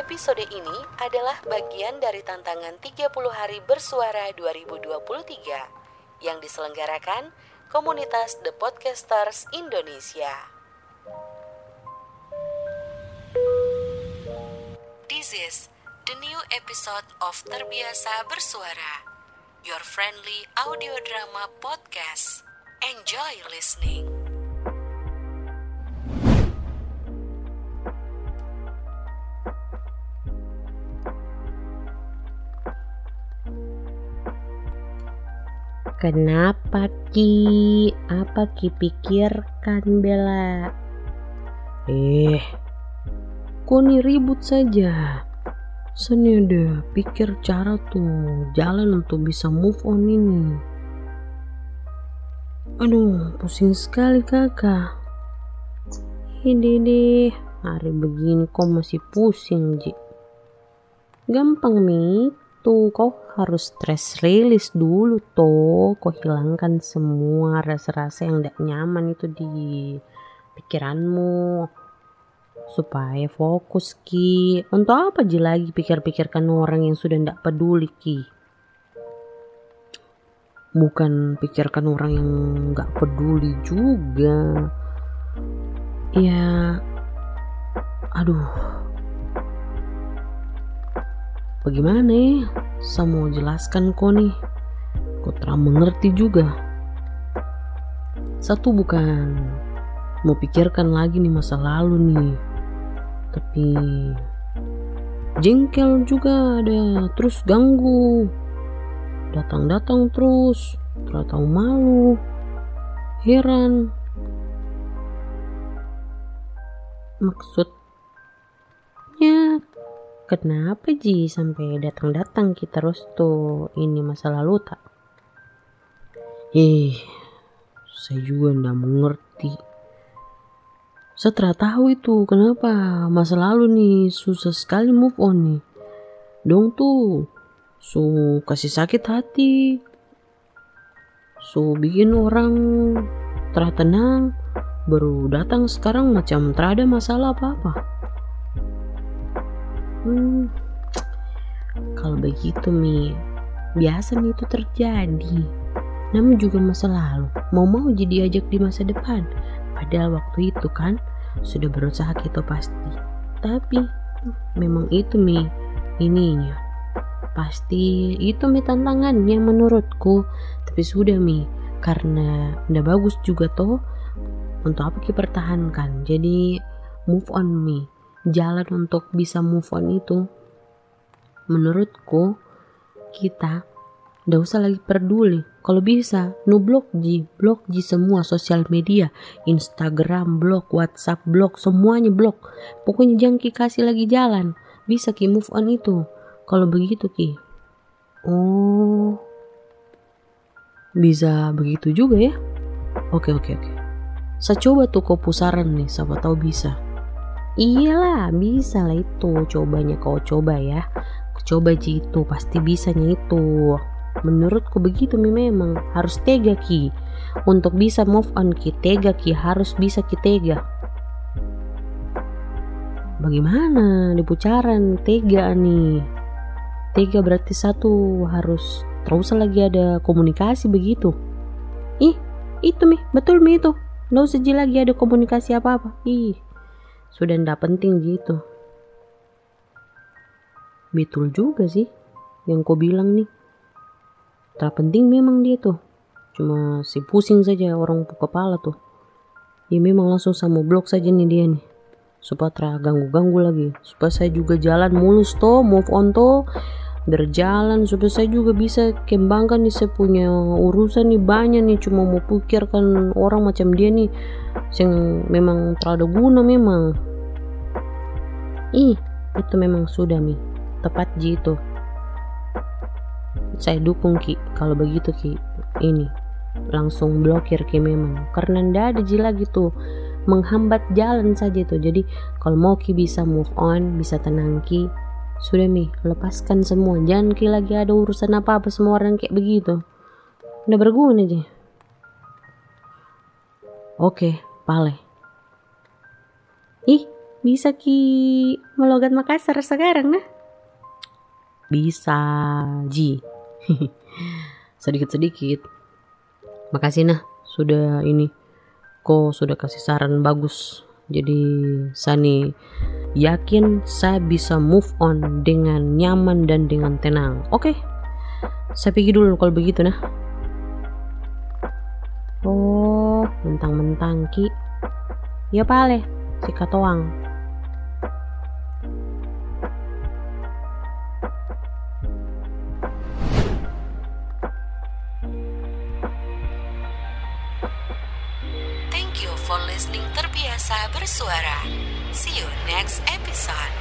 Episode ini adalah bagian dari tantangan 30 hari bersuara 2023 yang diselenggarakan komunitas The Podcasters Indonesia. This is the new episode of Terbiasa Bersuara, your friendly audio drama podcast. Enjoy listening. Kenapa Ki? Apa Ki pikirkan Bella? Eh, kok nih ribut saja? Seni deh pikir cara tuh jalan untuk bisa move on ini. Aduh, pusing sekali kakak. Ini deh, hari begini kok masih pusing Ji. Gampang Mi, tuh kau harus stress release dulu toh. Kau hilangkan semua rasa-rasa yang tidak nyaman itu di pikiranmu. Supaya fokus Ki. Untuk apa Ji lagi pikir-pikirkan orang yang sudah tidak peduli Ki? Bukan pikirkan orang yang nggak peduli juga. Ya aduh. Bagaimana ya saya mau jelaskan kok nih. Kok terang mengerti juga. Satu bukan mau pikirkan lagi nih masa lalu nih. Tapi jengkel juga ada terus ganggu. Datang-datang terus tahu malu heran. Maksudnya Kenapa Ji sampai datang-datang kita terus tuh ini masa lalu tak? Eh, saya juga ndak mengerti. Saya tahu itu kenapa masa lalu nih susah sekali move on nih. Dong tuh, so kasih sakit hati, so bikin orang tertenang, baru datang sekarang macam terada masalah apa-apa. Hmm, kalau begitu Mi, biasa nih itu terjadi. Namun juga masa lalu, mau-mau jadi ajak di masa depan. Padahal waktu itu kan sudah berusaha kita pasti. Tapi memang itu Mi, ininya. Pasti itu Mi tantangannya menurutku. Tapi sudah Mi, karena udah bagus juga toh untuk apa kita pertahankan. Jadi move on Mi jalan untuk bisa move on itu menurutku kita udah usah lagi peduli. Kalau bisa nu blok ji blok ji semua sosial media Instagram blok WhatsApp blok semuanya blok. Pokoknya jangan ki kasih lagi jalan. Bisa ki move on itu. Kalau begitu ki oh bisa begitu juga ya? Oke oke oke. Saya coba tuh kau pusaran nih siapa tahu bisa Iyalah bisa lah itu. Cobanya kau coba ya. Coba itu. Pasti bisanya itu. Menurutku begitu memang. Harus tega ki. Untuk bisa move on ki tega ki. Harus bisa ki tega. Bagaimana? Di pucaran tega nih. Tega berarti satu harus terus lagi ada komunikasi begitu. Ih itu mi. Betul mi itu. Nggak usah lagi ada komunikasi apa-apa. Ih sudah ndak penting gitu. Betul juga sih yang kau bilang nih. Tak penting memang dia tuh. Cuma si pusing saja orang kepala tuh. Ya memang langsung sama blok saja nih dia nih. Supaya terganggu-ganggu lagi. Supaya saya juga jalan mulus toh move on toh berjalan supaya saya juga bisa kembangkan nih saya punya urusan nih banyak nih cuma mau pikirkan orang macam dia nih yang memang terada guna memang. Ih itu memang sudah mi. Tepat ji itu. Saya dukung ki. Kalau begitu ki ini langsung blokir ki memang. Karena ndak ada ji lagi tuh. Menghambat jalan saja tuh. Jadi kalau mau ki bisa move on bisa tenang ki sudah mi, lepaskan semua. Jangan ki lagi ada urusan apa-apa semua orang kayak begitu. Udah berguna aja. Oke, pale. Ih, Bisa ki melogat Makassar sekarang nah? Bisa, Ji. Sedikit-sedikit. Makasih nah sudah ini. Kok sudah kasih saran bagus. Jadi Sani yakin saya bisa move on dengan nyaman dan dengan tenang. Oke. Saya pergi dulu kalau begitu nah. Oh, mentang-mentang Ki. Ya pale, si katoang. For listening Terbiasa Bersuara. See you next episode.